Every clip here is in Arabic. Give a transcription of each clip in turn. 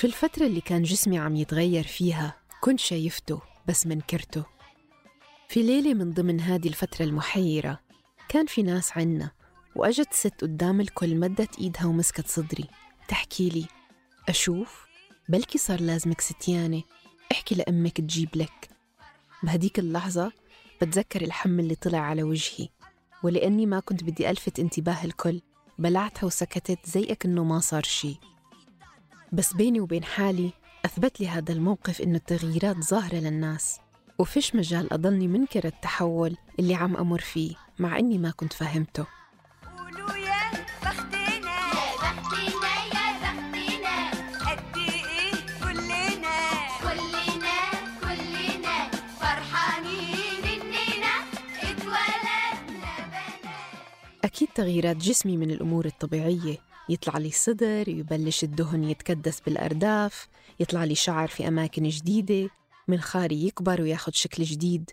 في الفترة اللي كان جسمي عم يتغير فيها كنت شايفته بس منكرته في ليلة من ضمن هذه الفترة المحيرة كان في ناس عنا وأجت ست قدام الكل مدت إيدها ومسكت صدري. تحكي لي أشوف؟ بلكي صار لازمك ستيانة احكي لأمك تجيب لك. بهديك اللحظة بتذكر الحم اللي طلع على وجهي. ولأني ما كنت بدي ألفت انتباه الكل بلعتها وسكتت زي أكنه ما صار شي. بس بيني وبين حالي أثبت لي هذا الموقف إنه التغييرات ظاهرة للناس وفيش مجال أضلني منكر التحول اللي عم أمر فيه مع إني ما كنت فاهمته قولوا يا بختنا يا بختنا يا بختنا قد إيه كلنا كلنا كلنا فرحانين إننا اتولدنا بنات. أكيد تغييرات جسمي من الأمور الطبيعية يطلع لي صدر يبلش الدهن يتكدس بالأرداف يطلع لي شعر في أماكن جديدة منخاري يكبر وياخد شكل جديد.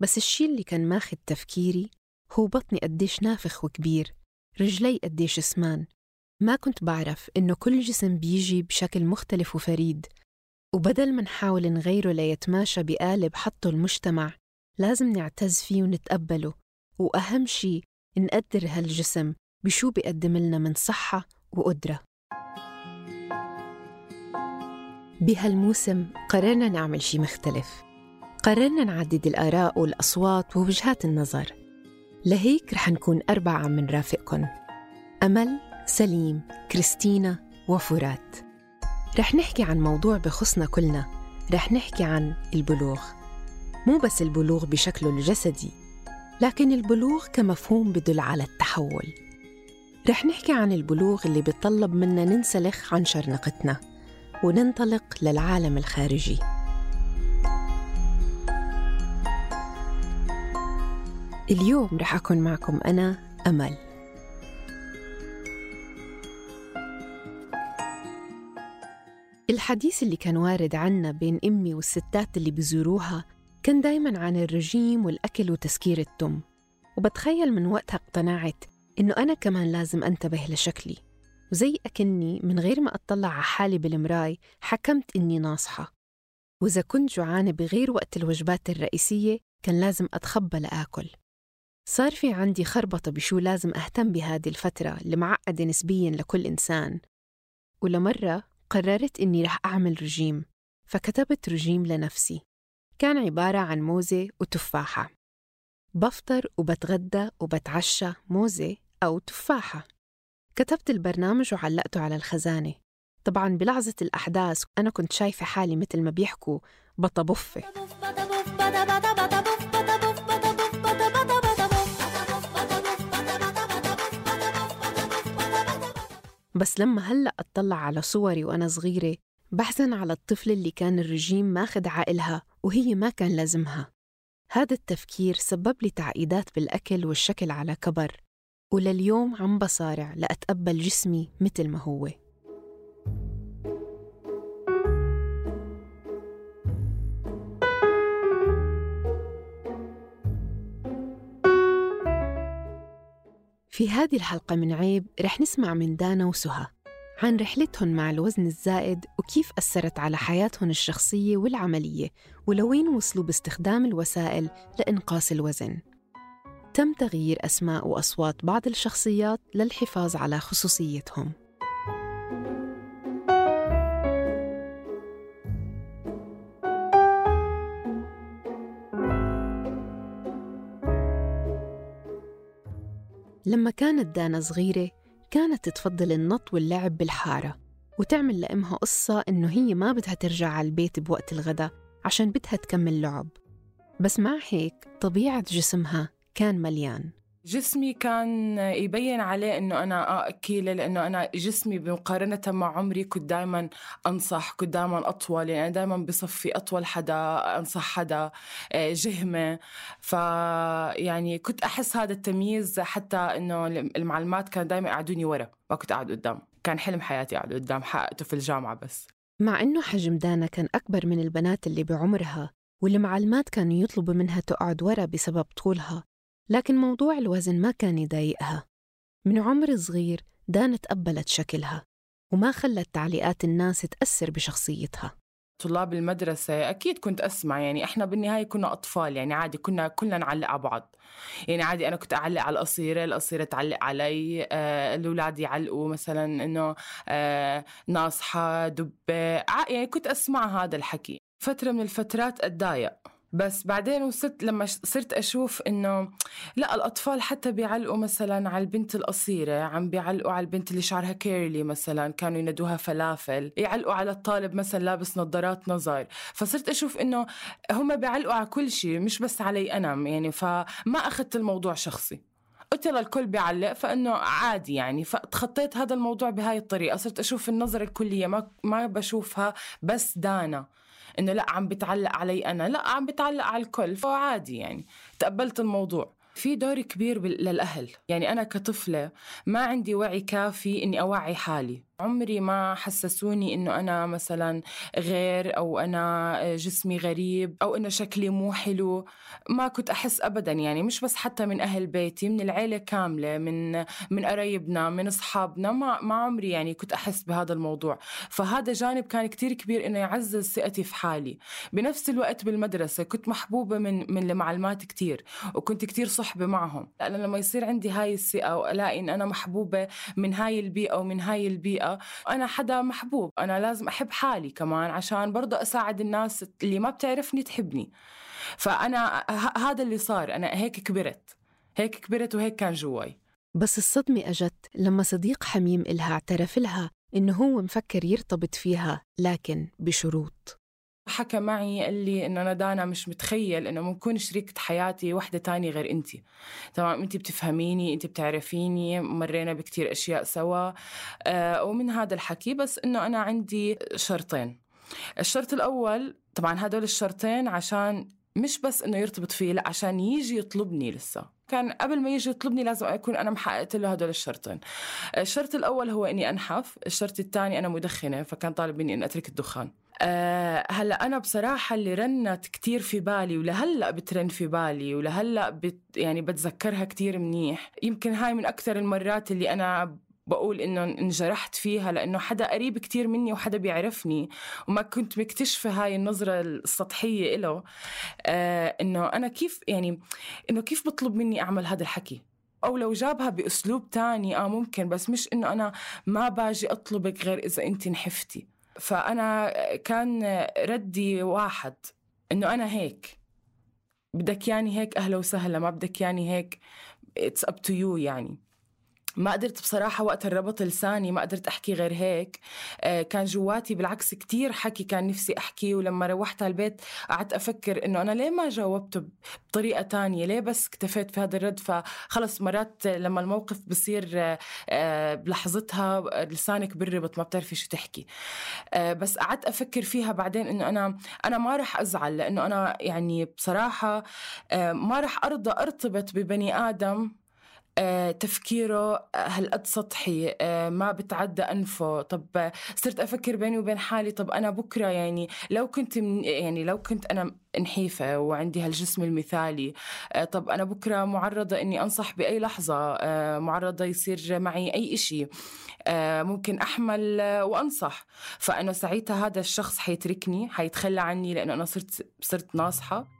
بس الشي اللي كان ماخد تفكيري هو بطني قديش نافخ وكبير رجلي قديش سمان. ما كنت بعرف إنه كل جسم بيجي بشكل مختلف وفريد. وبدل ما نحاول نغيره ليتماشى بقالب حطه المجتمع لازم نعتز فيه ونتقبله. وأهم شي نقدر هالجسم بشو بيقدم لنا من صحة وقدرة. بهالموسم قررنا نعمل شي مختلف. قررنا نعدد الآراء والأصوات ووجهات النظر. لهيك رح نكون أربعة عم نرافقكن أمل، سليم، كريستينا وفرات. رح نحكي عن موضوع بخصنا كلنا. رح نحكي عن البلوغ. مو بس البلوغ بشكله الجسدي لكن البلوغ كمفهوم بدل على التحول. رح نحكي عن البلوغ اللي بيطلب منا ننسلخ عن شرنقتنا وننطلق للعالم الخارجي. اليوم رح أكون معكم أنا أمل. الحديث اللي كان وارد عنا بين أمي والستات اللي بيزوروها كان دايما عن الرجيم والأكل وتسكير التم وبتخيل من وقتها اقتنعت إنه أنا كمان لازم أنتبه لشكلي وزي أكني من غير ما أطلع على حالي بالمراي حكمت إني ناصحة. وإذا كنت جوعانة بغير وقت الوجبات الرئيسية كان لازم أتخبى لآكل. صار في عندي خربطة بشو لازم أهتم بهذه الفترة اللي معقدة نسبياً لكل إنسان. ولمرة قررت إني رح أعمل رجيم فكتبت رجيم لنفسي. كان عبارة عن موزة وتفاحة. بفطر وبتغدى وبتعشى موزة أو تفاحة. كتبت البرنامج وعلقته على الخزانة. طبعا بلحظة الأحداث أنا كنت شايفة حالي مثل ما بيحكوا بطبفة بس لما هلأ أطلع على صوري وأنا صغيرة بحزن على الطفل اللي كان الرجيم ماخد عقلها وهي ما كان لازمها. هذا التفكير سبب لي تعقيدات بالأكل والشكل على كبر. ولليوم عم بصارع لأتقبل جسمي مثل ما هو. في هذه الحلقة من عيب رح نسمع من دانا وسهى عن رحلتهم مع الوزن الزائد وكيف أثرت على حياتهم الشخصية والعملية ولوين وصلوا باستخدام الوسائل لإنقاص الوزن. تم تغيير أسماء وأصوات بعض الشخصيات للحفاظ على خصوصيتهم. لما كانت دانا صغيرة كانت تفضل النط واللعب بالحارة وتعمل لأمها قصة إنه هي ما بدها ترجع على البيت بوقت الغداء عشان بدها تكمل لعب. بس مع هيك طبيعة جسمها كان مليان. جسمي كان يبين عليه إنه أنا أكيلة لأنه أنا جسمي بمقارنة مع عمري كنت دائما أنصح كنت دائما أطول يعني دائما بصفي أطول حدا أنصح حدا آه، جهمة. ف يعني كنت أحس هذا التمييز حتى إنه المعلمات كانوا دائما يقعدوني ورا ما كنت أقعد قدام. كان حلم حياتي أقعد قدام حققته في الجامعة بس. مع إنه حجم دانا كان أكبر من البنات اللي بعمرها والمعلمات كانوا يطلبوا منها تقعد ورا بسبب طولها. لكن موضوع الوزن ما كان يضايقها. من عمر صغير دانا تقبلت شكلها وما خلت تعليقات الناس تأثر بشخصيتها. طلاب المدرسة أكيد كنت أسمع يعني إحنا بالنهاية كنا أطفال يعني عادي كنا كلنا نعلق على بعض. يعني عادي أنا كنت أعلق على القصيرة القصيرة تعلق علي آه الأولاد يعلقوا مثلا إنه آه ناصحة دبة يعني كنت أسمع هذا الحكي. فترة من الفترات أتضايق. بس بعدين وصلت لما صرت أشوف إنه لا الأطفال حتى بيعلقوا مثلا على البنت القصيرة عم بيعلقوا على البنت اللي شعرها كيرلي مثلا كانوا ينادوها فلافل يعلقوا على الطالب مثلا لابس نظارات نظر. فصرت أشوف إنه هم بيعلقوا على كل شيء مش بس علي أنا يعني فما أخذت الموضوع شخصي. قلت يلا الكل بيعلق فإنه عادي يعني فتخطيت هذا الموضوع بهاي الطريقة. صرت أشوف النظرة الكلية ما ما بشوفها بس دانا. إنه لا عم بتعلق علي أنا لا عم بتعلق على الكل فعادي يعني. تقبلت الموضوع. في دور كبير للأهل. يعني أنا كطفلة ما عندي وعي كافي إني أوعي حالي. عمري ما حسسوني إنه أنا مثلا غير أو أنا جسمي غريب أو إنه شكلي مو حلو. ما كنت أحس أبدا يعني مش بس حتى من أهل بيتي من العيلة كاملة من من قرايبنا من أصحابنا ما, ما عمري يعني كنت أحس بهذا الموضوع. فهذا جانب كان كتير كبير إنه يعزز ثقتي في حالي. بنفس الوقت بالمدرسة كنت محبوبة من من المعلمات كتير وكنت كتير صحبة معهم. لأن لما يصير عندي هاي الثقة وألاقي إن أنا محبوبة من هاي البيئة ومن هاي البيئة أنا حدا محبوب أنا لازم أحب حالي كمان عشان برضه أساعد الناس اللي ما بتعرفني تحبني. فأنا ه- هذا اللي صار أنا هيك كبرت هيك كبرت وهيك كان جواي. بس الصدمة أجت لما صديق حميم إلها اعترف لها إنه هو مفكر يرتبط فيها لكن بشروط. حكى معي قال لي إنه أنا دانا مش متخيل إنه ممكن شريكة حياتي وحدة تانية غير انت تمام انت بتفهميني انت بتعرفيني مرينا بكتير أشياء سوا. آه ومن هذا الحكي بس إنه أنا عندي شرطين. الشرط الأول طبعا هدول الشرطين عشان مش بس إنه يرتبط فيه لا عشان يجي يطلبني لسه. كان قبل ما يجي يطلبني لازم أكون أنا محققت له هدول الشرطين. الشرط الأول هو إني أنحف الشرط الثاني أنا مدخنة فكان طالب مني إني أترك الدخان. أه هلا أنا بصراحة اللي رنت كتير في بالي ولهلا بترن في بالي ولهلا بت يعني بتذكرها كتير منيح. يمكن هاي من أكثر المرات اللي أنا بقول إنه انجرحت فيها لأنه حدا قريب كتير مني وحدا بيعرفني وما كنت مكتشفه هاي النظرة السطحية له آه إنه أنا كيف يعني إنه كيف بطلب مني أعمل هذا الحكي؟ أو لو جابها بأسلوب تاني آه ممكن بس مش إنه أنا ما باجي أطلبك غير إذا أنت نحفتي. فأنا كان ردي واحد إنه أنا هيك. بدك ياني هيك أهلا وسهلا ما بدك ياني هيك it's up to you يعني. ما قدرت بصراحة وقت الربط لساني ما قدرت أحكي غير هيك. آه، كان جواتي بالعكس كتير حكي كان نفسي أحكي ولما روحت على البيت قعدت أفكر إنه أنا ليه ما جاوبته بطريقة تانية؟ ليه بس اكتفيت في هذا الرد؟ فخلص مرات لما الموقف بصير آه، بلحظتها لسانك بالربط ما بتعرفي شو تحكي. آه، بس قعدت أفكر فيها بعدين إنه أنا أنا ما رح أزعل لأنه أنا يعني بصراحة ما رح أرضى أرتبط ببني آدم تفكيره آه، هالقد سطحي؟ آه، ما بتعدى أنفه؟ طب آه، صرت أفكر بيني وبين حالي طب أنا بكرة يعني لو كنت من يعني لو كنت أنا نحيفة وعندي هالجسم المثالي آه، طب أنا بكرة معرضة إني أنصح بأي لحظة آه، معرضة يصير معي أي آه، ممكن أحمل آه، وأنصح. فأنا ساعتها هذا الشخص حيتركني حيتخلى عني لأنه أنا صرت صرت ناصحة.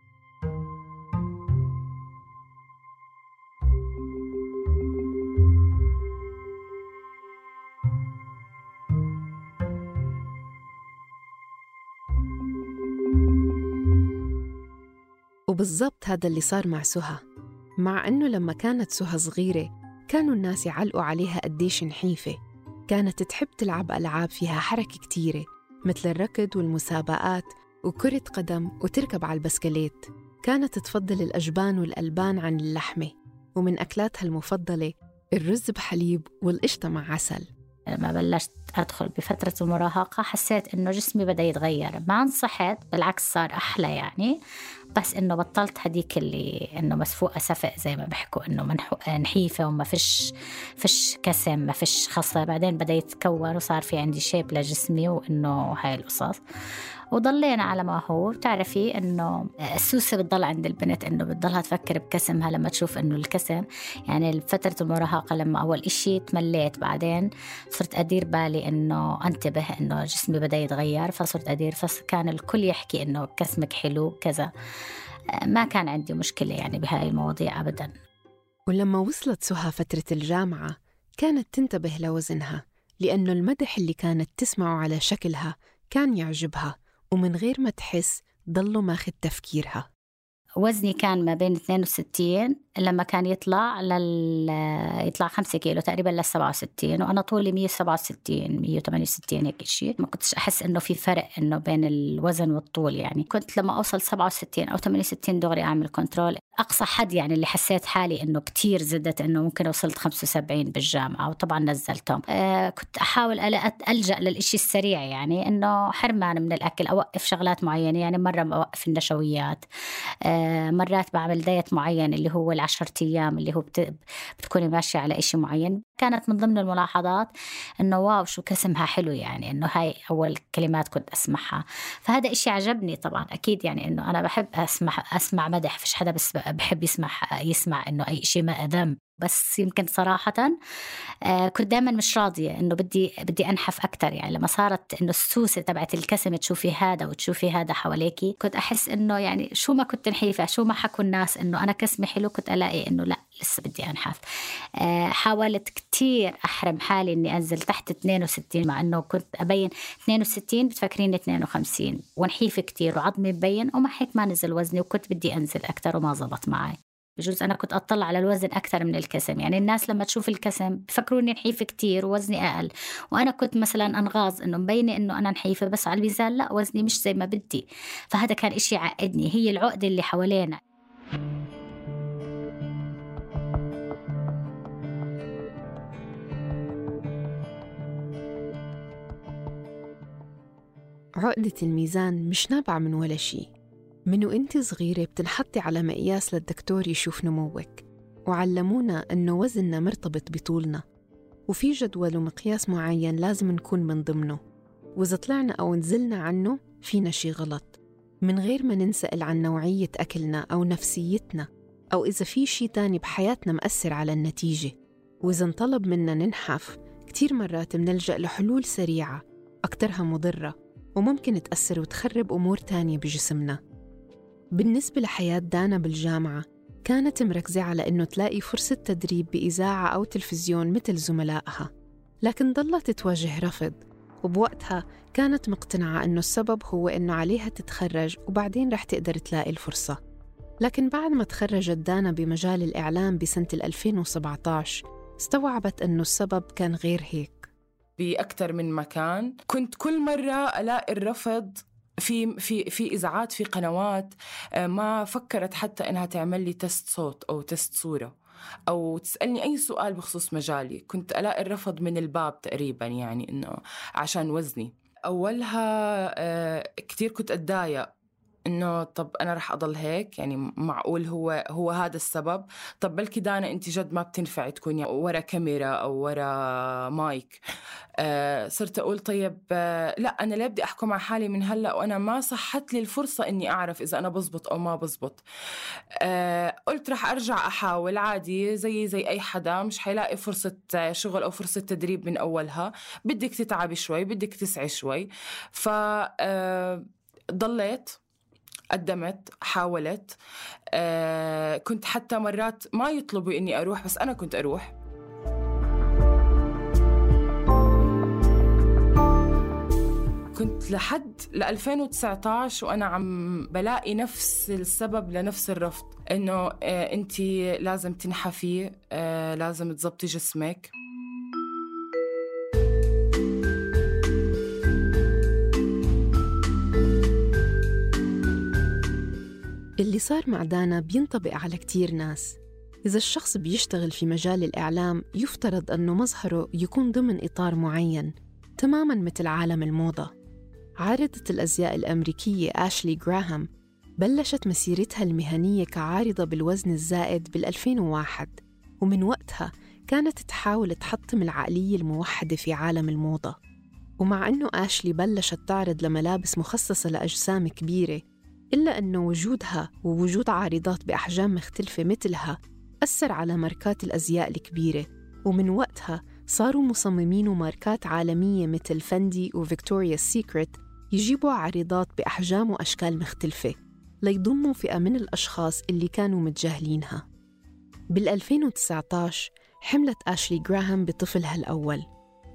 وبالضبط هذا اللي صار مع سهى مع أنه لما كانت سهى صغيرة كانوا الناس يعلقوا عليها قديش نحيفة. كانت تحب تلعب ألعاب فيها حركة كتيرة مثل الركض والمسابقات وكرة قدم وتركب على البسكليت. كانت تفضل الأجبان والألبان عن اللحمة ومن أكلاتها المفضلة الرز بحليب والقشطة مع عسل. لما بلشت أدخل بفترة المراهقة حسيت إنه جسمي بدأ يتغير. ما انصحت بالعكس صار أحلى يعني. بس إنه بطلت هديك اللي إنه مسفوقة سفق زي ما بيحكوا إنه منحو- نحيفة وما فيش فيش كسم ما فيش خصة بعدين بدأ يتكون وصار في عندي شيب لجسمي وإنه هاي القصص. وضلينا على ما هو. بتعرفي إنه السوسة بتضل عند البنت إنه بتضلها تفكر بكسمها لما تشوف إنه الكسم. يعني فتره المراهقه لما أول إشي تمليت. بعدين صرت أدير بالي إنه أنتبه إنه جسمي بدأ يتغير. فصرت أدير. فكان الكل يحكي إنه كسمك حلو كذا. ما كان عندي مشكلة يعني بهاي المواضيع ابدا. ولما وصلت سهى فترة الجامعة كانت تنتبه لوزنها لأنه المدح اللي كانت تسمعه على شكلها كان يعجبها ومن غير ما تحس ضله ماخذ تفكيرها. وزني كان ما بين 62 لما كان يطلع لل يطلع 5 كيلو تقريبا لل 67 وأنا طولي 167 168 هيك شيء ما كنتش أحس إنه في فرق إنه بين الوزن والطول يعني. كنت لما أوصل 67 أو 68 دغري أعمل كنترول أقصى حد يعني اللي حسيت حالي إنه كتير زدت إنه ممكن وصلت 75 بالجامعة وطبعا نزلتهم. آه كنت أحاول ألجأ للإشي السريع يعني إنه حرمان من الأكل أوقف شغلات معينة يعني مرة بوقف النشويات. آه، مرات بعمل دايت معين اللي هو العشرة أيام اللي هو بت... بتكوني ماشية على إشي معين. كانت من ضمن الملاحظات إنه واو شو كسمها حلو يعني إنه هاي أول كلمات كنت أسمعها. فهذا إشي عجبني طبعا أكيد يعني إنه أنا بحب أسمع أسمع مدح فيش حدا بس بحب يسمع يسمع إنه أي شيء ما ذم بس يمكن صراحة آه كنت دائما مش راضية إنه بدي بدي أنحف أكتر. يعني لما صارت إنه السوسة تبعت الكسم تشوفي هذا وتشوفي هذا حواليكي كنت أحس إنه يعني شو ما كنت نحيفة شو ما حكوا الناس إنه أنا كسمي حلو كنت ألاقي إنه لا لسه بدي أنحف. آه حاولت كتير أحرم حالي إني أنزل تحت 62 مع إنه كنت أبين 62 بتفكريني 52 ونحيفة كتير وعظمي مبين ومع هيك ما نزل وزني وكنت بدي أنزل أكتر وما زبط معي. بجوز أنا كنت أطلع على الوزن أكثر من الكسم. يعني الناس لما تشوف الكسم بفكروني نحيفة كتير ووزني أقل. وأنا كنت مثلا أنغاز إنه مبينة إنه أنا نحيفة بس على الميزان لا وزني مش زي ما بدي. فهذا كان إشي عقدني هي العقدة اللي حوالينا. عقدة الميزان مش نابعة من ولا شي من وانت صغيرة بتنحطي على مقياس للدكتور يشوف نموك وعلمونا أنه وزننا مرتبط بطولنا وفي جدول ومقياس معين لازم نكون من ضمنه وإذا طلعنا أو نزلنا عنه فينا شي غلط من غير ما ننسأل عن نوعية أكلنا أو نفسيتنا أو إذا في شي تاني بحياتنا مأثر على النتيجة وإذا انطلب منا ننحف كتير مرات منلجأ لحلول سريعة أكترها مضرة وممكن تأثر وتخرب أمور تانية بجسمنا. بالنسبة لحياة دانا بالجامعة كانت مركزة على إنه تلاقي فرصة تدريب بإذاعة أو تلفزيون مثل زملائها. لكن ضلت تواجه رفض وبوقتها كانت مقتنعة إنه السبب هو إنه عليها تتخرج وبعدين رح تقدر تلاقي الفرصة. لكن بعد ما تخرجت دانا بمجال الإعلام بسنة 2017 استوعبت إنه السبب كان غير هيك. بأكثر من مكان كنت كل مرة ألاقي الرفض في في في اذاعات في قنوات آه، ما فكرت حتى إنها تعمل لي تست صوت أو تست صورة. أو تسألني أي سؤال بخصوص مجالي. كنت ألاقي الرفض من الباب تقريبا يعني إنه عشان وزني. أولها آه، كثير كنت أتضايق. إنه طب أنا رح أضل هيك؟ يعني معقول هو هو هذا السبب؟ طب بلكي دانا أنت جد ما بتنفعي تكوني ورا كاميرا أو ورا مايك. آه صرت أقول طيب آه لا أنا ليه بدي أحكم على حالي من هلأ؟ وأنا ما صحت لي الفرصة إني أعرف إذا أنا بزبط أو ما بزبط. آه قلت رح أرجع أحاول عادي زي زي أي حدا مش حيلاقي فرصة شغل أو فرصة تدريب من أولها. بدك تتعبي شوي بدك تسعي شوي. ف آه ضليت. قدمت حاولت. آه كنت حتى مرات ما يطلبوا إني أروح بس أنا كنت أروح. كنت لحد ل 2019 وأنا عم بلاقي نفس السبب لنفس الرفض إنه آه انت لازم تنحفي آه لازم تزبطي جسمك. اللي صار مع دانا بينطبق على كتير ناس. إذا الشخص بيشتغل في مجال الإعلام يفترض أنه مظهره يكون ضمن إطار معين تماماً مثل عالم الموضة. عارضة الأزياء الأمريكية آشلي جراهام بلشت مسيرتها المهنية كعارضة بالوزن الزائد بال 2001 ومن وقتها كانت تحاول تحطم العقلية الموحدة في عالم الموضة. ومع أنه آشلي بلشت تعرض لملابس مخصصة لأجسام كبيرة إلا أنه وجودها ووجود عارضات بأحجام مختلفة مثلها أثر على ماركات الأزياء الكبيرة ومن وقتها صاروا مصممين وماركات عالمية مثل فندي وفيكتوريا سيكريت يجيبوا عارضات بأحجام وأشكال مختلفة ليضموا فئة من الأشخاص اللي كانوا متجاهلينها. بال 2019 حملت آشلي جراهام بطفلها الأول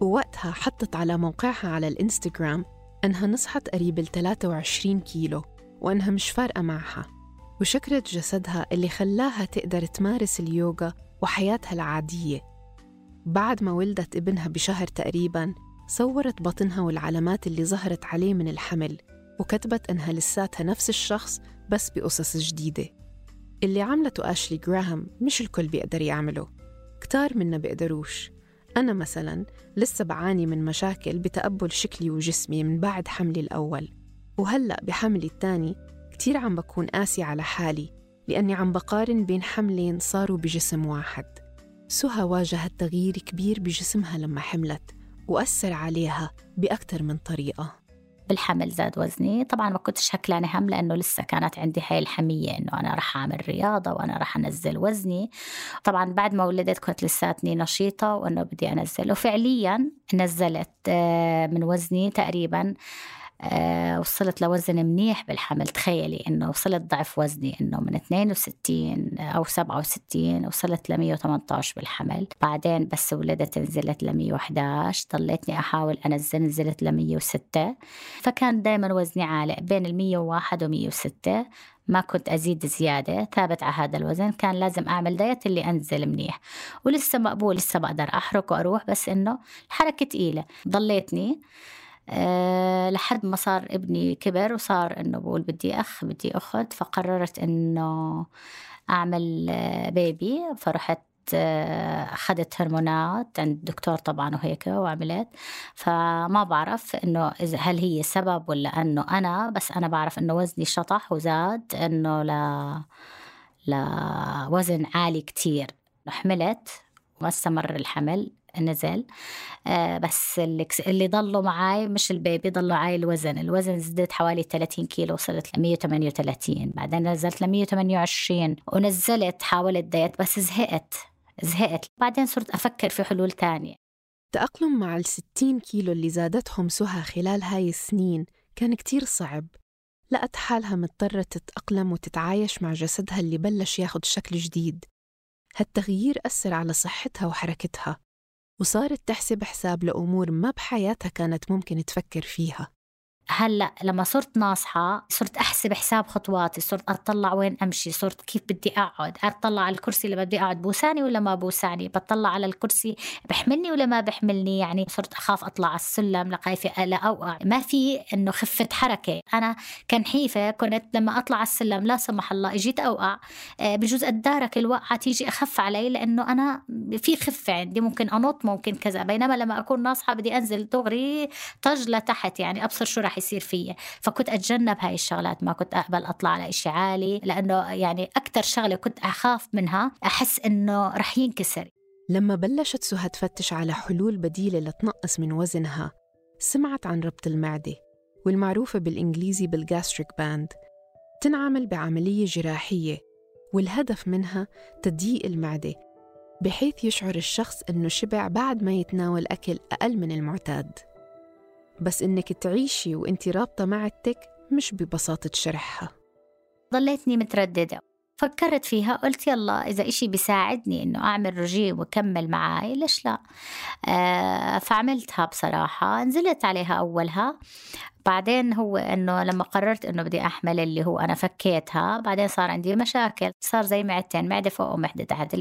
ووقتها حطت على موقعها على الإنستغرام أنها نصحت قريب ال 23 كيلو. وأنها مش فارقة معها. وشكرت جسدها اللي خلاها تقدر تمارس اليوغا وحياتها العادية. بعد ما ولدت ابنها بشهر تقريباً صورت بطنها والعلامات اللي ظهرت عليه من الحمل وكتبت أنها لساتها نفس الشخص بس بقصص جديدة. اللي عملته آشلي جراهام مش الكل بيقدر يعمله. كتار منا بيقدروش. أنا مثلاً لسه بعاني من مشاكل بتقبل شكلي وجسمي من بعد حملي الأول. وهلأ بحملي الثاني كتير عم بكون قاسي على حالي لأني عم بقارن بين حملين صاروا بجسم واحد. سهى واجهت تغيير كبير بجسمها لما حملت وأثر عليها بأكثر من طريقة. بالحمل زاد وزني. طبعا ما كنتش هكلانة هم لأنه لسه كانت عندي هاي الحمية إنه أنا رح أعمل رياضة وأنا رح أنزل وزني. طبعا بعد ما ولدت كنت لساتني نشيطة وإنه بدي أنزل. وفعليا نزلت آه، من وزني تقريبا وصلت لوزن منيح بالحمل. تخيلي إنه وصلت ضعف وزني إنه من 62 أو 67 وصلت ل 118 بالحمل. بعدين بس ولدت نزلت ل 111 ضليتني أحاول أنزل نزلت ل 106 فكان دائما وزني عالي بين ال 101 و 106 ما كنت أزيد زيادة ثابت على هذا الوزن. كان لازم أعمل دايت اللي أنزل منيح. ولسه مقبول لسه بقدر أحرك وأروح بس إنه الحركة تقيلة. ضليتني. أه لحد ما صار ابني كبر وصار إنه بقول بدي أخ بدي أخت فقررت إنه أعمل آه، بيبي فرحت آه، أخذت هرمونات عند الدكتور طبعا وهيك وعملت. فما بعرف إنه إذا هل هي سبب ولا إنه أنا بس أنا بعرف إنه وزني شطح وزاد إنه ل لوزن عالي كتير. حملت وما استمر الحمل. نزل. آه بس اللي, اللي ضلوا معي مش البيبي ضلوا معي الوزن. الوزن زدت حوالي 30 كيلو وصلت ل 138 بعدين نزلت ل 128 ونزلت حاولت دايت بس زهقت زهقت. بعدين صرت أفكر في حلول تانية. التأقلم مع ال 60 كيلو اللي زادتهم سهى خلال هاي السنين كان كتير صعب. لقت حالها مضطرة تتأقلم وتتعايش مع جسدها اللي بلش ياخد شكل جديد. هالتغيير أثر على صحتها وحركتها. وصارت تحسب حساب لأمور ما بحياتها كانت ممكن تفكر فيها. هلأ لما صرت ناصحة صرت أحسب حساب خطواتي صرت أطلع وين أمشي صرت كيف بدي أقعد أطلع على الكرسي اللي بدي أقعد بوساني ولا ما بوساني؟ بطلع على الكرسي بحملني ولا ما بحملني؟ يعني صرت أخاف أطلع على السلم لخايفة لا أوقع. ما في إنه خفة حركة. أنا كنحيفة كنت لما أطلع على السلم لا سمح الله إجيت أوقع آه، بجوز أتدارك الوقعة تيجي أخف علي لأنه أنا في خفة عندي ممكن أنط ممكن كذا. بينما لما أكون ناصحة بدي أنزل دغري طج لتحت يعني أبصر شو رح يصير فيي فكنت أتجنب هاي الشغلات ما كنت أقبل أطلع على إشي عالي لأنه يعني أكثر شغلة كنت أخاف منها أحس إنه رح ينكسر. لما بلشت سهى تفتش على حلول بديلة لتنقص من وزنها سمعت عن ربط المعدة والمعروفة بالإنجليزي بال gastric band تنعمل بعملية جراحية والهدف منها تضييق المعدة بحيث يشعر الشخص إنه شبع بعد ما يتناول أكل أقل من المعتاد. بس إنك تعيشي وإنتي رابطة معدتك مش ببساطة شرحها. ضليتني مترددة. فكرت فيها قلت يلا إذا إشي بيساعدني إنه أعمل رجيم وكمل معاي ليش لا؟ آه فعملتها بصراحة. نزلت عليها أولها. بعدين هو إنه لما قررت إنه بدي أحمل اللي هو أنا فكيتها بعدين صار عندي مشاكل. صار زي معدتين معدة فوق ومعدة تحت.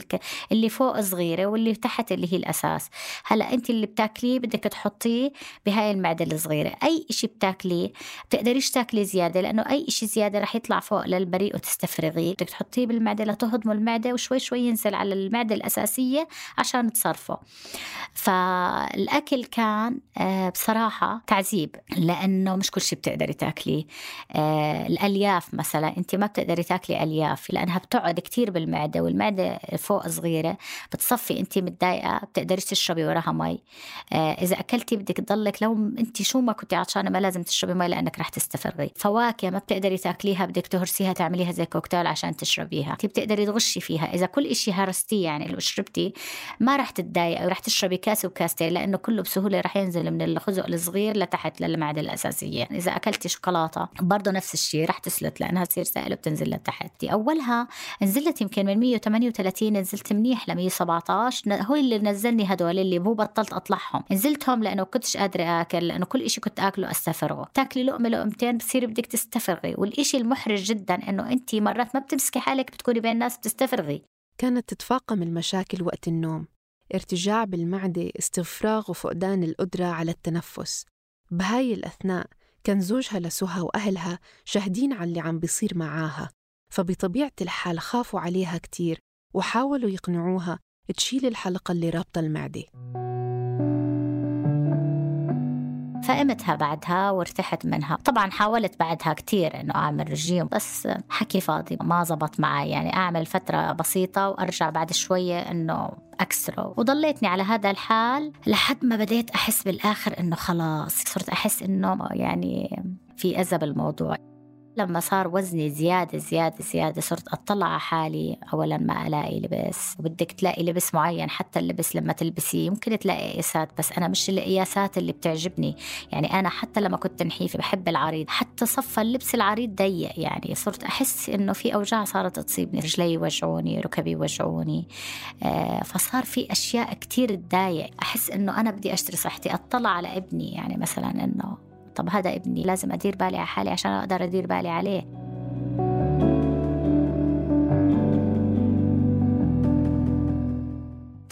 اللي فوق صغيرة واللي تحت اللي هي الأساس. هلأ انت اللي بتاكليه بدك تحطيه بهاي المعدة الصغيرة. أي إشي بتاكليه بتقدريش تاكلي زيادة لأنه أي إشي زيادة رح يطلع فوق للبريء وتستفرغيه. بدك تحطيه بالمعدة لتهضمه المعدة وشوي شوي ينزل على المعدة الأساسية عشان تصرفه فالأكل كان آه، بصراحة تعذيب لأنه مش كل شيء بتقدري تاكليه. آه، الألياف مثلا أنت ما بتقدري تاكلي ألياف لأنها بتقعد كتير بالمعدة والمعدة فوق صغيرة بتصفي أنت متضايقة بتقدريش تشربي وراها مي. آه، إذا أكلتي بدك تضلك لو أنت شو ما كنتي عطشانة ما لازم تشربي مي لأنك رح تستفرغي. فواكه ما بتقدري تاكليها بدك تهرسيها تعمليها زي كوكتيل عشان تشربيها. أنت بتقدري تغشي فيها. إذا كل إشي هرستيه يعني لو شربتي ما رح تتضايقي ورح تشربي كاسه وكاستين لأنه كله بسهولة رح ينزل من الخزق الصغير لتحت للمعدة الأساسية. إذا أكلتي شوكولاتة برضه نفس الشيء رح تسلت لأنها تصير سائلة وبتنزل لتحت أولها نزلت يمكن من 138 نزلت منيح ل 117 ن- هو اللي نزلني هدول اللي هو بطلت أطلعهم. نزلتهم لأنه كنتش قادرة أكل لأنه كل إشي كنت آكله استفرغه تاكلي لقمة لقمتين بصير بدك تستفرغي. والإشي المحرج جدا إنه أنت مرات ما بتمسكي حالك بتكوني بين الناس بتستفرغي. كانت تتفاقم المشاكل وقت النوم. ارتجاع بالمعدة استفراغ وفقدان القدرة على التنفس. بهاي الأثناء كان زوجها لسهى وأهلها شاهدين على اللي عم بيصير معاها فبطبيعة الحال خافوا عليها كتير وحاولوا يقنعوها تشيل الحلقة اللي رابطة المعدة. فقمتها بعدها وارتحت منها. طبعا حاولت بعدها كتير إنه أعمل رجيم بس حكي فاضي ما زبط معي. يعني أعمل فترة بسيطة وأرجع بعد شوية إنه أكسره. وضليتني على هذا الحال لحد ما بديت أحس بالآخر إنه خلاص صرت أحس إنه يعني في أذى بالموضوع. لما صار وزني زيادة زيادة زيادة صرت أطلع على حالي أولا ما ألاقي لبس. وبدك تلاقي لبس معين حتى اللبس لما تلبسيه ممكن تلاقي قياسات بس أنا مش القياسات اللي بتعجبني. يعني أنا حتى لما كنت نحيفة بحب العريض حتى صفى اللبس العريض ضيق يعني. صرت أحس إنه في أوجاع صارت تصيبني رجلي وجعوني ركبي وجعوني آه فصار في أشياء كتير تضايق. أحس إنه أنا بدي أشتري صحتي أطلع على ابني يعني مثلا إنه طب هذا ابني لازم أدير بالي على حالي عشان أقدر أدير بالي عليه.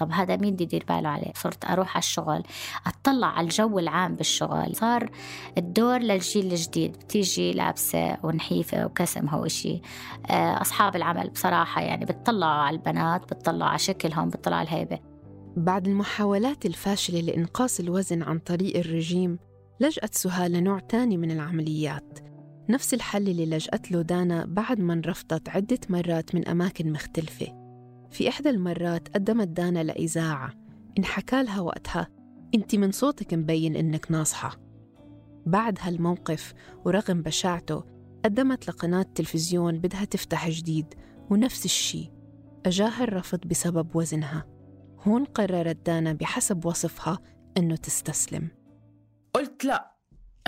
طب هذا مين بدي يدير باله عليه؟ صرت أروح على الشغل أطلع على الجو العام بالشغل. صار الدور للجيل الجديد بتيجي لابسة ونحيفة وكسمها وإشي. آه، أصحاب العمل بصراحة يعني بتطلعوا على البنات بتطلعوا على شكلهم بتطلعوا على الهيبة. بعد المحاولات الفاشلة لإنقاص الوزن عن طريق الرجيم لجأت سهى لنوع تاني من العمليات. نفس الحل اللي لجأت له دانا بعد ما انرفضت عدة مرات من أماكن مختلفة. في إحدى المرات قدمت دانا لإذاعة. انحكى لها وقتها أنت من صوتك مبين إنك ناصحة. بعد هالموقف ورغم بشاعته قدمت لقناة تلفزيون بدها تفتح جديد ونفس الشي. أجاها الرفض بسبب وزنها. هون قررت دانا بحسب وصفها إنه تستسلم. قلت لا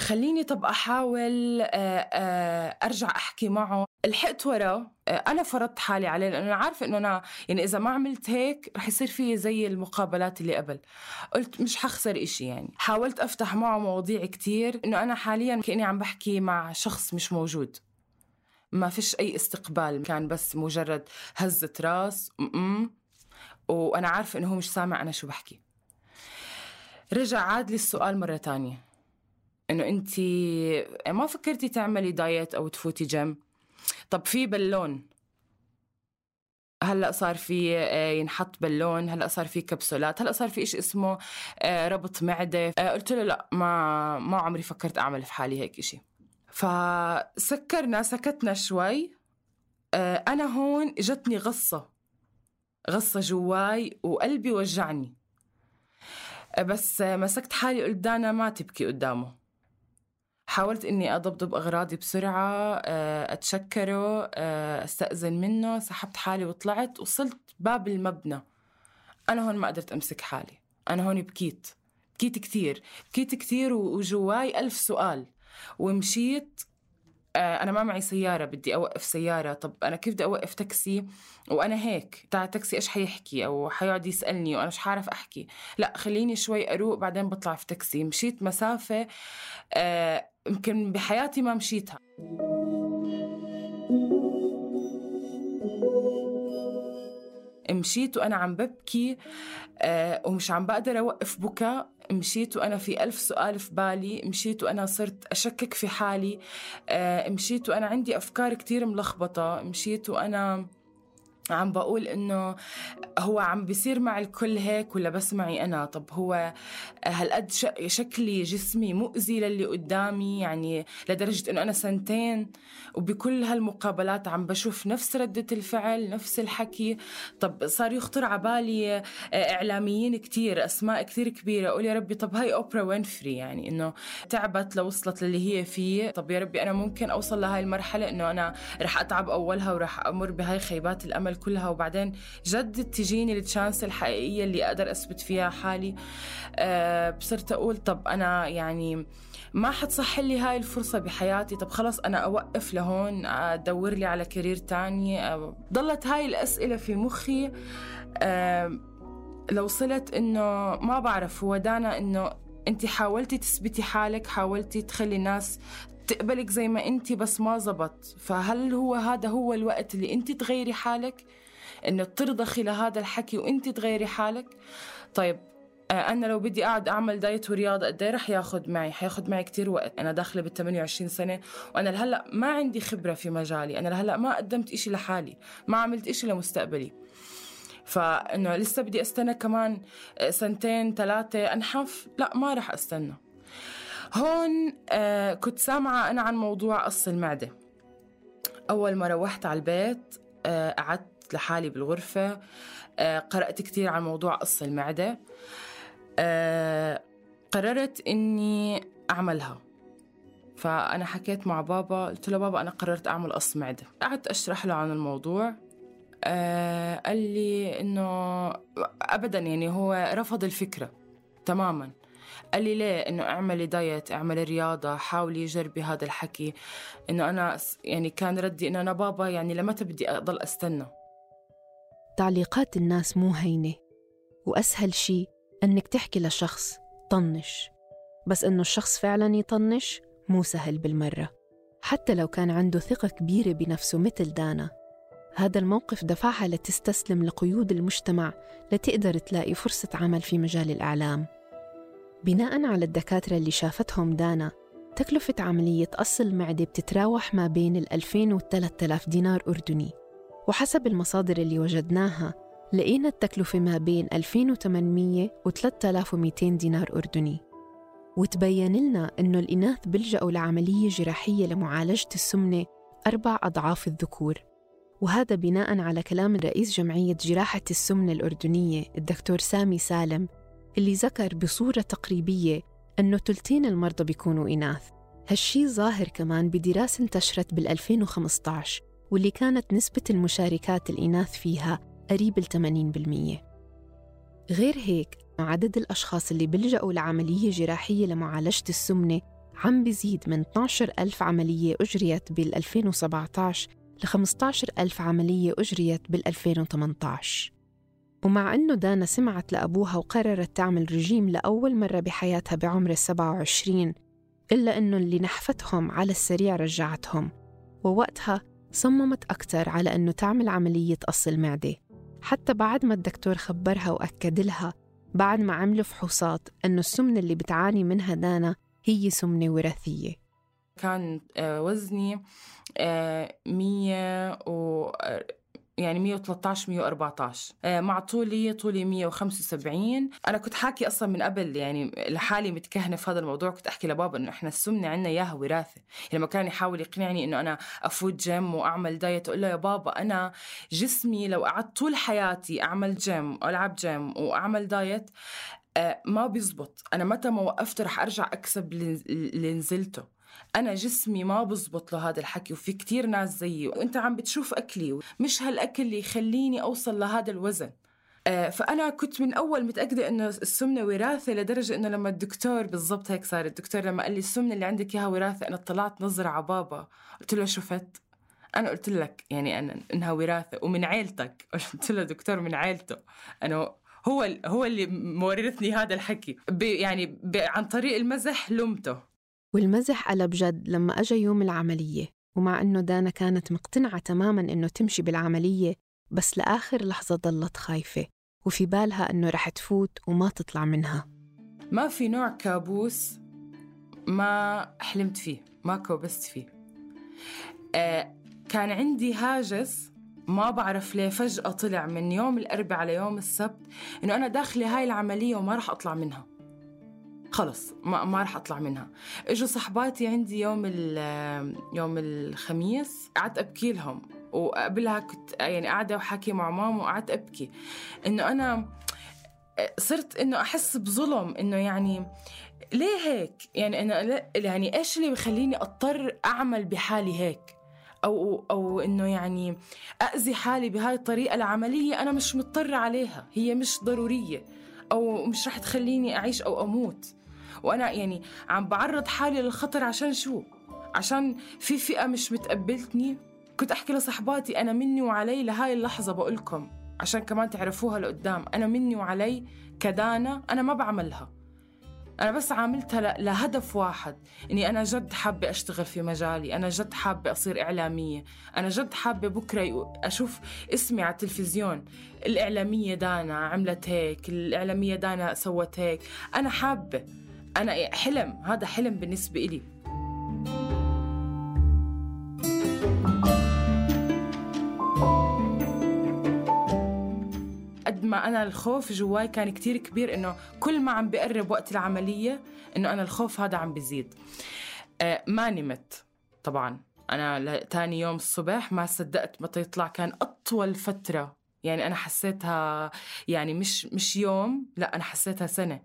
خليني طب أحاول آه، آه، أرجع أحكي معه. لحقت ورا آه، أنا فرضت حالي عليه لأنه أنا عارفة إنه أنا يعني إذا ما عملت هيك رح يصير في زي المقابلات اللي قبل. قلت مش حخسر إشي يعني. حاولت أفتح معه مواضيع كتير إنه أنا حاليا كأني عم بحكي مع شخص مش موجود. ما فيش أي استقبال كان بس مجرد هزة راس م وأنا عارفة إنه هو مش سامع أنا شو بحكي. رجع عاد لي السؤال مرة تانية. إنه انت ما فكرتي تعملي دايت أو تفوتي جيم؟ طب في بالون. هلأ صار في آه، ينحط بالون هلأ صار في كبسولات هلأ صار في شيء اسمه آه، ربط معدة. آه، قلت له لأ ما ما عمري فكرت أعمل في حالي هيك شيء فسكرنا سكتنا شوي. أنا هون اجتني غصة. غصة جواي وقلبي وجعني. بس مسكت حالي قلت دانا ما تبكي قدامه. حاولت إني اضبضب أغراضي بسرعة آه، أتشكره آه، أستأذن منه سحبت حالي وطلعت وصلت باب المبنى. أنا هون ما قدرت أمسك حالي. أنا هون بكيت. بكيت كثير. بكيت كثير وجواي ألف سؤال. ومشيت آه، أنا ما معي سيارة بدي أوقف سيارة. طب أنا كيف بدي أوقف تاكسي؟ وأنا هيك. تاع تاكسي إيش حيحكي؟ أو حيقعد يسألني وأنا مش حعرف أحكي؟ لا خليني شوي أروق بعدين بطلع في تاكسي. مشيت مسافة آه، يمكن بحياتي ما مشيتها. مشيت وأنا عم ببكي آه، ومش عم بقدر أوقف بكاء مشيت وأنا في ألف سؤال في بالي. مشيت وأنا صرت أشكك في حالي. آه، مشيت وأنا عندي أفكار كتير ملخبطة. مشيت وأنا عم بقول إنه هو عم بيصير مع الكل هيك ولا بس معي أنا؟ طب هو هالقد شكلي جسمي مؤذي للي قدامي؟ يعني لدرجة إنه أنا سنتين وبكل هالمقابلات عم بشوف نفس ردة الفعل نفس الحكي. طب صار يخطر على بالي آه، إعلاميين كتير أسماء كتير كبيرة أقول يا ربي طب هاي أوبرا وينفري يعني إنه تعبت لوصلت للي هي فيه. طب يا ربي أنا ممكن أوصل لهاي المرحلة إنه أنا رح أتعب أولها ورح أمر بهاي خيبات الأمل كلها. وبعدين جد تجيني ال chance الحقيقية اللي أقدر أثبت فيها حالي. أه صرت أقول طب أنا يعني ما حتصح لي هاي الفرصة بحياتي. طب خلص أنا أوقف لهون أدور لي على كارير تاني. أه ضلت هاي الأسئلة في مخي. أه لو وصلت إنه ما بعرف هو دانا إنه أنت حاولتي تثبتي حالك حاولتي تخلي الناس تقبلك زي ما أنت بس ما زبط فهل هو هذا هو الوقت اللي أنت تغيري حالك إنه ترضخي لهذا الحكي وأنت تغيري حالك طيب آه، أنا لو بدي أقعد أعمل دايت ورياضة قد إيه رح ياخد معي؟ حياخد معي كتير وقت، أنا داخلة بال 28 سنة وأنا لهلأ ما عندي خبرة في مجالي، أنا لهلأ ما قدمت إشي لحالي، ما عملت إشي لمستقبلي. فإنه لسه بدي أستنى كمان آه، سنتين ثلاثة أنحف، لا ما رح أستنى. هون آه كنت سامعة أنا عن موضوع قص المعدة. أول ما روحت على البيت آه قعدت لحالي بالغرفة آه قرأت كتير عن موضوع قص المعدة. آه قررت إني أعملها. فأنا حكيت مع بابا قلت له بابا أنا قررت أعمل قص معدة. قعدت أشرح له عن الموضوع. آه قال لي إنه أبدا يعني هو رفض الفكرة تماما. قال لي ليه إنه اعملي دايت اعملي رياضة حاولي جربي هذا الحكي. إنه أنا يعني كان ردي إنه أنا بابا يعني لمتى بدي أضل أستنى. تعليقات الناس مو هينة. وأسهل شي أنك تحكي لشخص طنش. بس أنه الشخص فعلا يطنش مو سهل بالمرة. حتى لو كان عنده ثقة كبيرة بنفسه مثل دانا. هذا الموقف دفعها لتستسلم لقيود المجتمع لتقدر تلاقي فرصة عمل في مجال الإعلام. بناء على الدكاترة اللي شافتهم دانا تكلفة عملية قص المعدة بتتراوح ما بين ال 2000 وال 3000 دينار أردني. وحسب المصادر اللي وجدناها لقينا التكلفة ما بين 2800 و 3200 دينار أردني. وتبين لنا أنه الإناث بيلجأوا لعملية جراحية لمعالجة السمنة أربع أضعاف الذكور. وهذا بناء على كلام رئيس جمعية جراحة السمنة الأردنية الدكتور سامي سالم اللي ذكر بصورة تقريبية أنه تلتين المرضى بيكونوا إناث. هالشي ظاهر كمان بدراسة انتشرت بال 2015 واللي كانت نسبة المشاركات الإناث فيها قريب ال 80% غير هيك عدد الأشخاص اللي بيلجأوا لعملية جراحية لمعالجة السمنة عم بيزيد من 12 ألف عملية أجريت بال 2017 ل 15 ألف عملية أجريت بال 2018 ومع أنه دانا سمعت لأبوها وقررت تعمل رجيم لأول مرة بحياتها بعمر ال 27 إلا أنه اللي نحفتهم على السريع رجعتهم ووقتها صممت أكثر على أنه تعمل عملية قص المعدة. حتى بعد ما الدكتور خبرها وأكد لها بعد ما عملوا فحوصات أنه السمنة اللي بتعاني منها دانا هي سمنة وراثية. كان آه، وزني آه، مية و يعني 113 114 آه، مع طولي طولي 175 أنا كنت حاكي أصلا من قبل يعني لحالي متكهنة في هذا الموضوع. كنت أحكي لبابا إنه إحنا السمنة عندنا إياها وراثة. يعني لما كان يحاول يقنعني إنه أنا أفوت جيم وأعمل diet أقول له يا بابا أنا جسمي لو قعدت طول حياتي أعمل جيم والعب جيم وأعمل diet ما بيزبط. أنا متى ما وقفت رح أرجع أكسب اللي اللي نزلته. أنا جسمي ما بزبط له هذا الحكي وفي كتير ناس زيي وأنت عم بتشوف أكلي مش هالأكل اللي يخليني أوصل لهذا الوزن. آه، فأنا كنت من أول متأكدة إنه السمنة وراثة لدرجة إنه لما الدكتور بالضبط هيك صار الدكتور لما قال لي السمنة اللي عندك إياها وراثة أنا طلعت نظرة على بابا. قلت له شفت؟ أنا قلت لك يعني أنا إنها وراثة ومن عيلتك. قلت له دكتور من عيلته. أنا هو هو اللي مورثني هذا الحكي. ب يعني عن طريق المزح لمته والمزح قلب جد لما أجا يوم العملية ومع إنه دانا كانت مقتنعة تماماً إنه تمشي بالعملية بس لآخر لحظة ضلت خايفة وفي بالها إنه رح تفوت وما تطلع منها. ما في نوع كابوس ما حلمت فيه ما كوبست فيه. آه كان عندي هاجس ما بعرف ليه فجأة طلع من يوم الأربعاء على يوم السبت إنه أنا داخلة هاي العملية وما رح أطلع منها. خلص ما ما رح أطلع منها. إجوا صحباتي عندي يوم يوم الخميس قعدت أبكي لهم. وقبلها كنت يعني قاعدة وحكي مع ماما وقعدت أبكي. إنه أنا صرت إنه أحس بظلم إنه يعني ليه هيك؟ يعني لا- يعني إيش اللي بخليني أضطر أعمل بحالي هيك؟ أو أو إنه يعني اذي حالي بهاي الطريقة العملية أنا مش مضطرة عليها هي مش ضرورية أو مش رح تخليني أعيش أو أموت. وأنا يعني عم بعرض حالي للخطر عشان شو؟ عشان في فئة مش متقبلتني. كنت أحكي لصحباتي أنا مني وعلي لهاي اللحظة بقولكم عشان كمان تعرفوها لقدام أنا مني وعلي كدانا أنا ما بعملها. أنا بس عاملتها لهدف واحد إني أنا جد حابة أشتغل في مجالي أنا جد حابة أصير إعلامية أنا جد حابة بكرة أشوف اسمي على التلفزيون. الإعلامية دانا عملت هيك الإعلامية دانا سوت هيك. أنا حابة أنا حلم هذا حلم بالنسبة إلي. ما أنا الخوف جواي كان كتير كبير إنه كل ما عم بقرب وقت العملية إنه أنا الخوف هذا عم بيزيد آه ما نمت طبعا. أنا ل- تاني يوم الصبح ما صدقت متى يطلع كان أطول فترة. يعني أنا حسيتها يعني مش مش يوم لا أنا حسيتها سنة.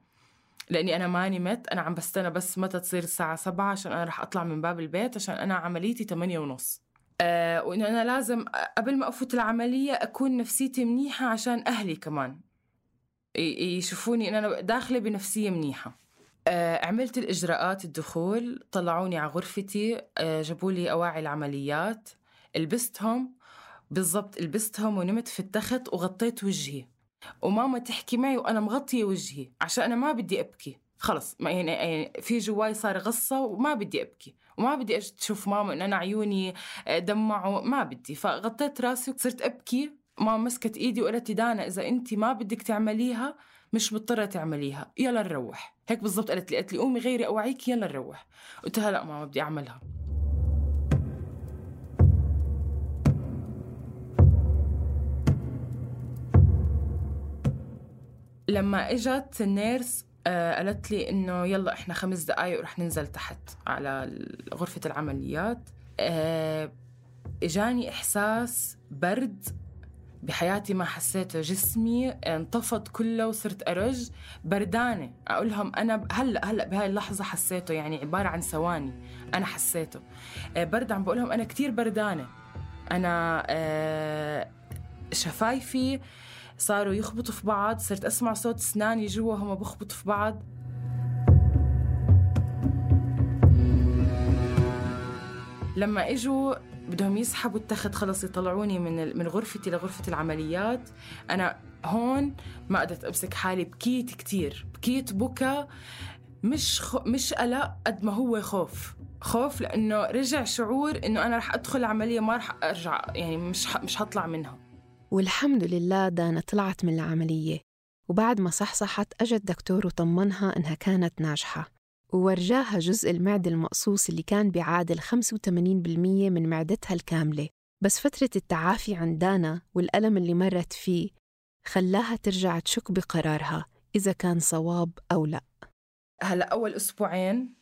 لأني أنا ما نمت أنا عم بستنى بس متى تصير الساعة 7 عشان أنا رح أطلع من باب البيت عشان أنا عمليتي 8 ونص. آه وإنه أنا لازم قبل ما أفوت العملية أكون نفسيتي منيحة عشان أهلي كمان. يشوفوني إن أنا داخلة بنفسية منيحة. آه عملت الإجراءات الدخول طلعوني على غرفتي آه جابوا لي أواعي العمليات لبستهم بالضبط لبستهم ونمت في التخت وغطيت وجهي. وماما تحكي معي وأنا مغطية وجهي عشان أنا ما بدي أبكي. خلص ما يعني, في جواي صار غصة وما بدي أبكي وما بدي أشوف ماما ان أنا عيوني آه، دمعوا ما بدي. فغطيت راسي وصرت أبكي ماما مسكت إيدي وقالت لي دانا إذا انت ما بدك تعمليها مش مضطرة تعمليها يلا نروح. هيك بالضبط قالت لي قالت لي قومي غيري أوعيك يلا نروح. قلت لها لا ماما بدي أعملها. لما إجت النيرس قالت لي إنه يلا إحنا خمس دقايق ورح ننزل تحت على غرفة العمليات. آه، إجاني إحساس برد بحياتي ما حسيته. جسمي انطفت كله وصرت أرج بردانة. أقول لهم أنا هلا هلأ بهاي اللحظة حسيته يعني عبارة عن ثواني أنا حسيته. آه، برد عم بقول لهم أنا كثير بردانة. أنا آه، شفايفي صاروا يخبطوا في بعض صرت أسمع صوت أسناني جوا هم بخبطوا في بعض. لما إجوا بدهم يسحبوا التخت خلص يطلعوني من من غرفتي لغرفة العمليات. أنا هون ما قدرت أمسك حالي بكيت كتير بكيت بكى مش خو مش قلق قد ما هو خوف. خوف لأنه رجع شعور إنه أنا رح أدخل العملية ما رح أرجع يعني مش ح- مش حطلع منها. والحمد لله دانا طلعت من العملية. وبعد ما صحصحت أجا الدكتور وطمنها إنها كانت ناجحة. وورجاها جزء المعدة المقصوص اللي كان بيعادل 85% من معدتها الكاملة. بس فترة التعافي عن دانا والألم اللي مرت فيه خلاها ترجع تشك بقرارها إذا كان صواب أو لا. هلا أول أسبوعين آه،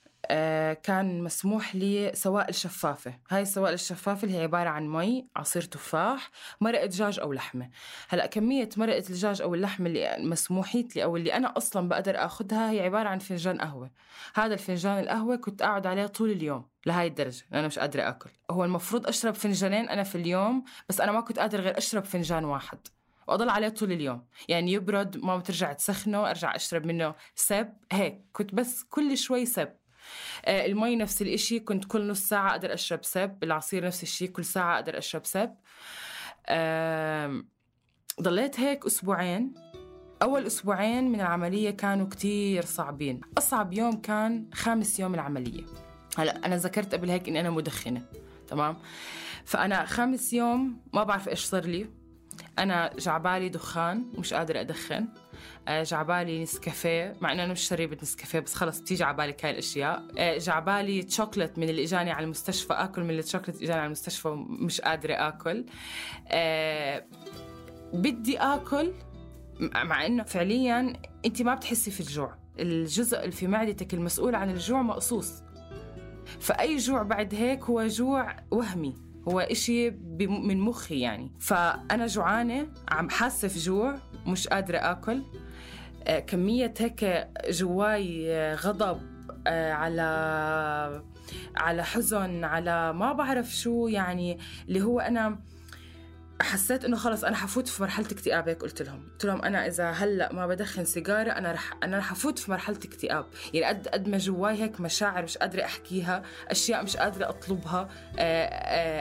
كان مسموح لي سوائل شفافة. هاي السوائل الشفافة اللي هي عبارة عن مي عصير تفاح مرقة دجاج أو لحمة. هلأ كمية مرقة الدجاج أو اللحمة اللي مسموحيت لي أو اللي أنا أصلا بقدر أخذها هي عبارة عن فنجان قهوة. هذا الفنجان القهوة كنت أقعد عليه طول اليوم لهاي الدرجة أنا مش قادرة أكل. هو المفروض أشرب فنجانين أنا في اليوم بس أنا ما كنت قادرة غير أشرب فنجان واحد. وأضل عليه طول اليوم. يعني يبرد ما بترجع تسخنه أرجع أشرب منه سب. هيك كنت بس كل شوي سب. آه، المي نفس الإشي كنت كل نص ساعة أقدر أشرب سب العصير نفس الشيء كل ساعة أقدر أشرب سب. ضليت هيك أسبوعين. أول أسبوعين من العملية كانوا كتير صعبين. أصعب يوم كان خامس يوم العملية. هلا أنا ذكرت قبل هيك إني أنا مدخنة تمام؟ فأنا خامس يوم ما بعرف إيش صار لي. أنا جعبالي دخان مش قادرة أدخن. آه، جعبالي نسكافيه مع إنه أنا مش شريبة نسكافيه بس خلص بتيجي عبالك هاي الاشياء آه، جعبالي تشوكلت من اللي إجاني على المستشفى آكل من التشوكلت إجاني على المستشفى ومش قادرة آكل. آه، بدي آكل مع إنه فعليا انت ما بتحسي في الجوع. الجزء اللي في معدتك المسؤول عن الجوع مقصوص. فأي جوع بعد هيك هو جوع وهمي هو إشي من مخي يعني. فأنا جوعانة عم حاسة في جوع. مش قادرة آكل. آه، كمية هيك جواي آه، غضب آه، على على حزن على ما بعرف شو يعني اللي هو أنا حسيت إنه خلص أنا حفوت في مرحلة اكتئاب هيك قلت لهم. قلت لهم أنا إذا هلأ ما بدخن سيجارة أنا رح أنا رح افوت في مرحلة اكتئاب. يعني قد قد ما جواي هيك مشاعر مش قادرة أحكيها أشياء مش قادرة أطلبها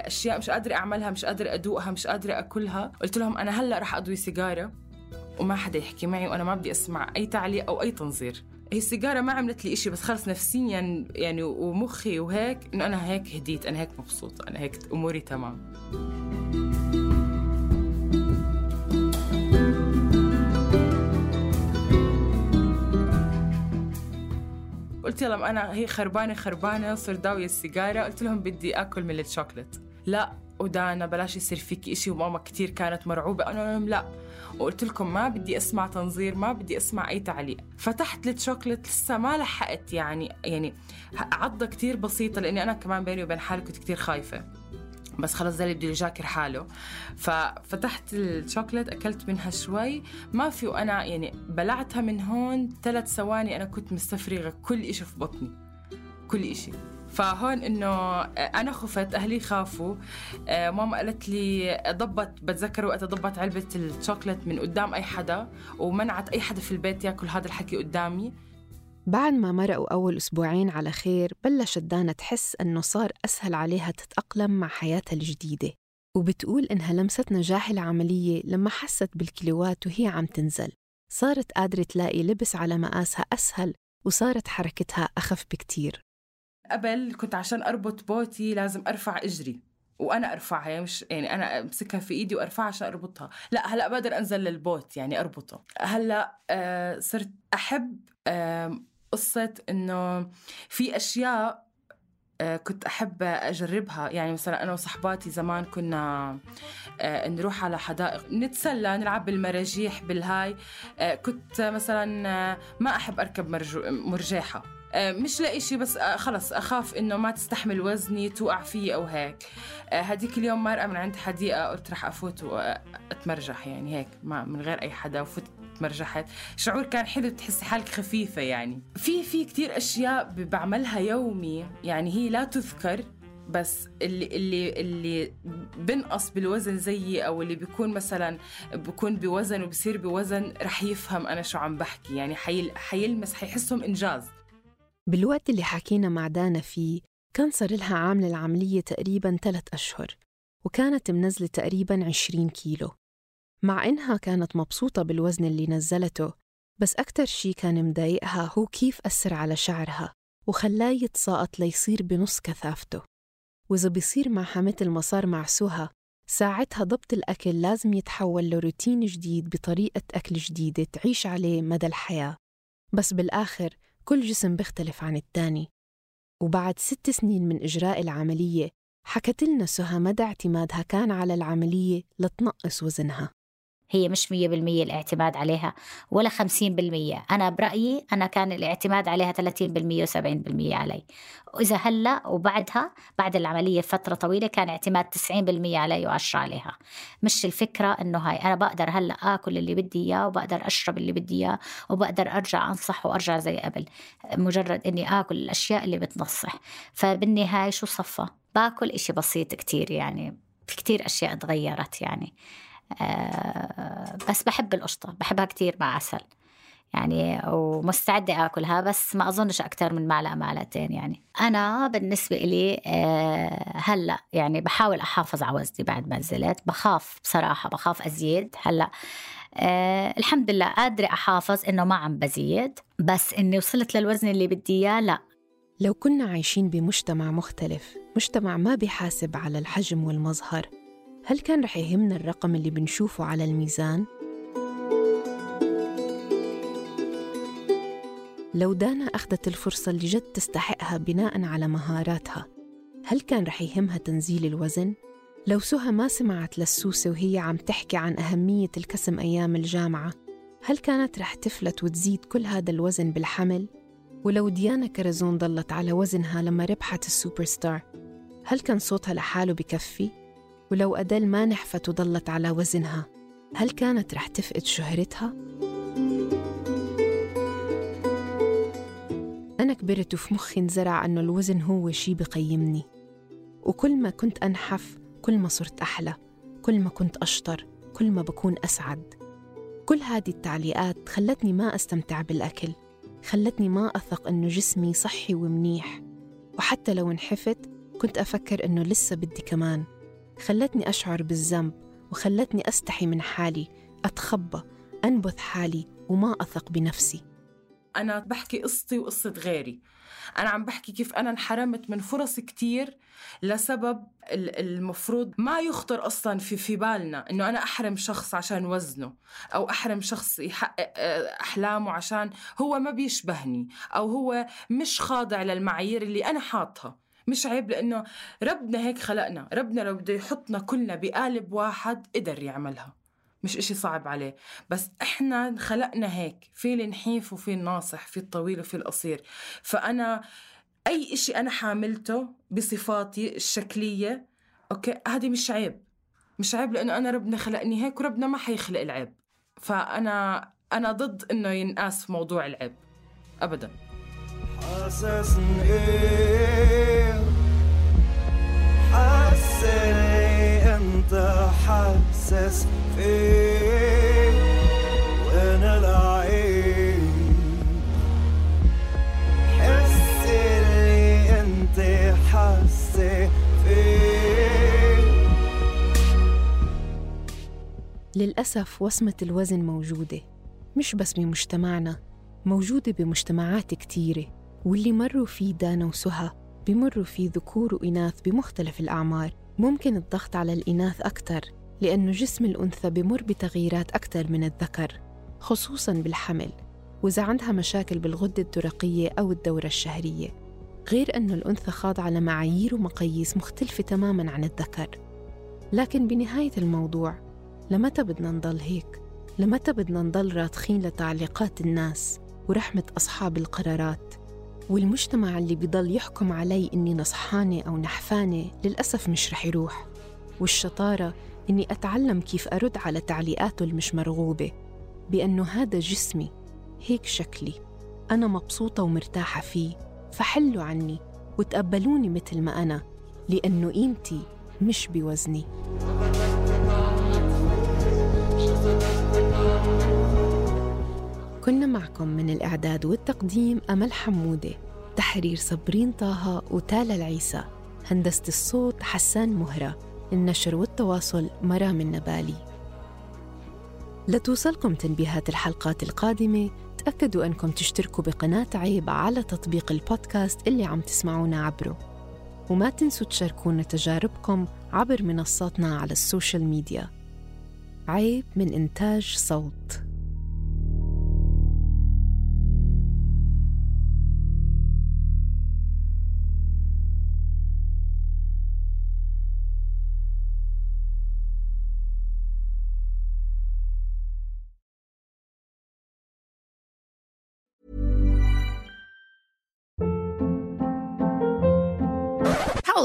أشياء مش قادرة أعملها مش قادرة أدوقها مش قادرة أكلها. قلت لهم أنا هلأ رح اضوي سيجارة. وما حدا يحكي معي وأنا ما بدي أسمع أي تعليق أو أي تنظير. هي السيجارة ما عملت لي إشي بس خلص نفسيا يعني ومخي وهيك إنه أنا هيك هديت أنا هيك مبسوطة أنا هيك أموري تمام. قلت لهم أنا هي خربانة خربانة صرت داوية السيجارة. قلت لهم بدي آكل من الشوكلت لا ودانا بلاش يصير فيك إشي وماما كتير كانت مرعوبة. أنا لهم لا. وقلت لكم ما بدي أسمع تنظير ما بدي أسمع أي تعليق. فتحت الشوكلت لسه ما لحقت يعني يعني عضة كتير بسيطة لأني أنا كمان بيني وبين حالي كنت كتير خايفة. بس خلص اللي بده يجاكر حاله. ففتحت الشوكلت أكلت منها شوي. ما في وأنا يعني بلعتها من هون ثلاث ثواني أنا كنت مستفرغة كل إشي في بطني. كل إشي. فهون إنه أنا خفت أهلي خافوا. آه، ماما قالت لي ضبط بتذكر وقتها ضبط علبة الشوكلت من قدام أي حدا؟ ومنعت أي حدا في البيت ياكل هذا الحكي قدامي. بعد ما مرقوا أول أسبوعين على خير بلشت دانا تحس أنه صار أسهل عليها تتأقلم مع حياتها الجديدة. وبتقول إنها لمست نجاح العملية لما حست بالكيلوات وهي عم تنزل. صارت قادرة تلاقي لبس على مقاسها أسهل وصارت حركتها أخف بكتير. قبل كنت عشان أربط بوتي لازم أرفع إجري. وأنا أرفعها يعني مش يعني أنا أمسكها في إيدي وأرفعها عشان أربطها. لا هلأ بقدر أنزل للبوت يعني أربطه. هلأ آه صرت أحب آه قصة إنه في أشياء آه، كنت أحب أجربها. يعني مثلا أنا وصحباتي زمان كنا آه، نروح على حدائق نتسلى نلعب بالمراجيح بالهاي. آه، كنت مثلا آه، ما أحب أركب مرجو- مرجيحة. آه، مش لإشي بس آه، خلص أخاف إنه ما تستحمل وزني توقع فيي أو هيك. آه، هديك اليوم مرقة من عند حديقة قلت رح أفوت وأتمرجح يعني هيك ما من غير أي حدا وفوت تمرجحت. شعور كان حلو تحسي حالك خفيفة يعني. في في كتير أشياء ب- بعملها يومي يعني هي لا تذكر بس اللي اللي اللي بنقص بالوزن زيي أو اللي بيكون مثلا بكون بوزن وبصير بوزن رح يفهم أنا شو عم بحكي. يعني حيل حيلمس حيحسهم إنجاز. بالوقت اللي حكينا مع دانا فيه كان صار لها عاملة العملية تقريباً ثلاث أشهر وكانت منزلة تقريباً 20 كيلو. مع إنها كانت مبسوطة بالوزن اللي نزلته بس أكتر شي كان مضايقها هو كيف أثر على شعرها وخلاه يتساقط ليصير بنص كثافته. وإذا بيصير معها مثل ما صار مع سهى ساعتها ضبط الأكل لازم يتحول لروتين جديد بطريقة أكل جديدة تعيش عليه مدى الحياة. بس بالآخر كل جسم بيختلف عن التاني. وبعد ست سنين من إجراء العملية حكت لنا سهى مدى اعتمادها كان على العملية لتنقص وزنها. هي مش 100% الاعتماد عليها ولا 50% أنا برأيي أنا كان الاعتماد عليها 30% و70% علي. وإذا هلأ وبعدها بعد العملية فترة طويلة كان اعتماد 90% علي و10 عليها. مش الفكرة إنه هاي أنا بقدر هلأ آكل اللي بدي إياه وبقدر أشرب اللي بدي إياه وبقدر أرجع أنصح وأرجع زي قبل. مجرد إني آكل الأشياء اللي بتنصح. فبالنهاية شو صفى؟ باكل إشي بسيط كتير يعني في كتير أشياء تغيرت يعني. بس بحب القشطة بحبها كتير مع عسل. يعني ومستعدة آكلها بس ما أظنش أكتر من معلقة معلقتين يعني. أنا بالنسبة إلي آه، هلأ يعني بحاول أحافظ على وزني بعد ما نزلت. بخاف بصراحة بخاف أزيد هلأ. أه الحمد لله قادرة أحافظ إنه ما عم بزيد. بس إني وصلت للوزن اللي بدي إياه لأ. لو كنا عايشين بمجتمع مختلف مجتمع ما بيحاسب على الحجم والمظهر. هل كان رح يهمنا الرقم اللي بنشوفه على الميزان؟ لو دانا أخذت الفرصة اللي جد تستحقها بناء على مهاراتها هل كان رح يهمها تنزيل الوزن؟ لو سهى ما سمعت للسوسة وهي عم تحكي عن أهمية الكسم أيام الجامعة هل كانت رح تفلت وتزيد كل هذا الوزن بالحمل؟ ولو ديانا كرزون ضلت على وزنها لما ربحت ال Super Star هل كان صوتها لحاله بكفي؟ ولو أدل ما نحفت وضلت على وزنها. هل كانت رح تفقد شهرتها؟ أنا كبرت وفي مخي انزرع أنه الوزن هو شي بقيمني. وكل ما كنت أنحف كل ما صرت أحلى. كل ما كنت أشطر كل ما بكون أسعد. كل هذه التعليقات خلتني ما أستمتع بالأكل. خلتني ما أثق أنه جسمي صحي ومنيح. وحتى لو انحفت كنت أفكر أنه لسه بدي كمان. خلتني أشعر بالذنب وخلتني أستحي من حالي أتخبى أنبث حالي وما أثق بنفسي. أنا بحكي قصتي وقصة غيري. أنا عم بحكي كيف أنا انحرمت من فرص كتير لسبب ال- المفروض ما يخطر أصلا في في بالنا إنه أنا أحرم شخص عشان وزنه أو أحرم شخص يحقق آه، أحلامه عشان هو ما بيشبهني أو هو مش خاضع للمعايير اللي أنا حاطها. مش عيب لأنه ربنا هيك خلقنا. ربنا لو بده يحطنا كلنا بقالب واحد قدر يعملها مش إشي صعب عليه. بس إحنا خلقنا هيك في النحيف وفي الناصح في الطويل وفي القصير. فأنا أي إشي أنا حاملته بصفاتي الشكلية أوكي هذه مش عيب. مش عيب لأنه أنا ربنا خلقني هيك وربنا ما حيخلق العيب. فأنا أنا ضد إنه ينقاس في موضوع العيب. أبداً. حاسس إيه؟ حاسس أنت حاسس وأنا اللي أنت فيه للأسف وصمة الوزن موجودة مش بس بمجتمعنا موجودة بمجتمعات كتيرة. واللي مروا فيه دانا وسهى بمروا فيه ذكور وإناث بمختلف الأعمار ممكن الضغط على الإناث أكثر لأنه جسم الأنثى بمر بتغييرات أكثر من الذكر خصوصاً بالحمل وإذا عندها مشاكل بالغدة الدرقية أو الدورة الشهرية غير أنه الأنثى خاضعة لمعايير ومقاييس مختلفة تماماً عن الذكر لكن بنهاية الموضوع لمتى بدنا نضل هيك؟ لمتى بدنا نضل راضخين لتعليقات الناس ورحمة أصحاب القرارات؟ والمجتمع اللي بيضل يحكم علي إني نصحانة أو نحفانة للأسف مش رح يروح. والشطارة إني أتعلم كيف أرد على تعليقاته المش مرغوبة بأنه هذا جسمي هيك شكلي. أنا مبسوطة ومرتاحة فيه فحلوا عني وتقبلوني مثل ما أنا لأنه قيمتي مش بوزني. كنا معكم من الإعداد والتقديم أمل حمودة تحرير صبرين طه وتالا العيسى هندسة الصوت حسان مهرة النشر والتواصل مرام النبالي. لتوصلكم تنبيهات الحلقات القادمة تأكدوا أنكم تشتركوا بقناة عيب على تطبيق البودكاست اللي عم تسمعونا عبره. وما تنسوا تشاركونا تجاربكم عبر منصاتنا على ال social media. عيب من إنتاج صوت.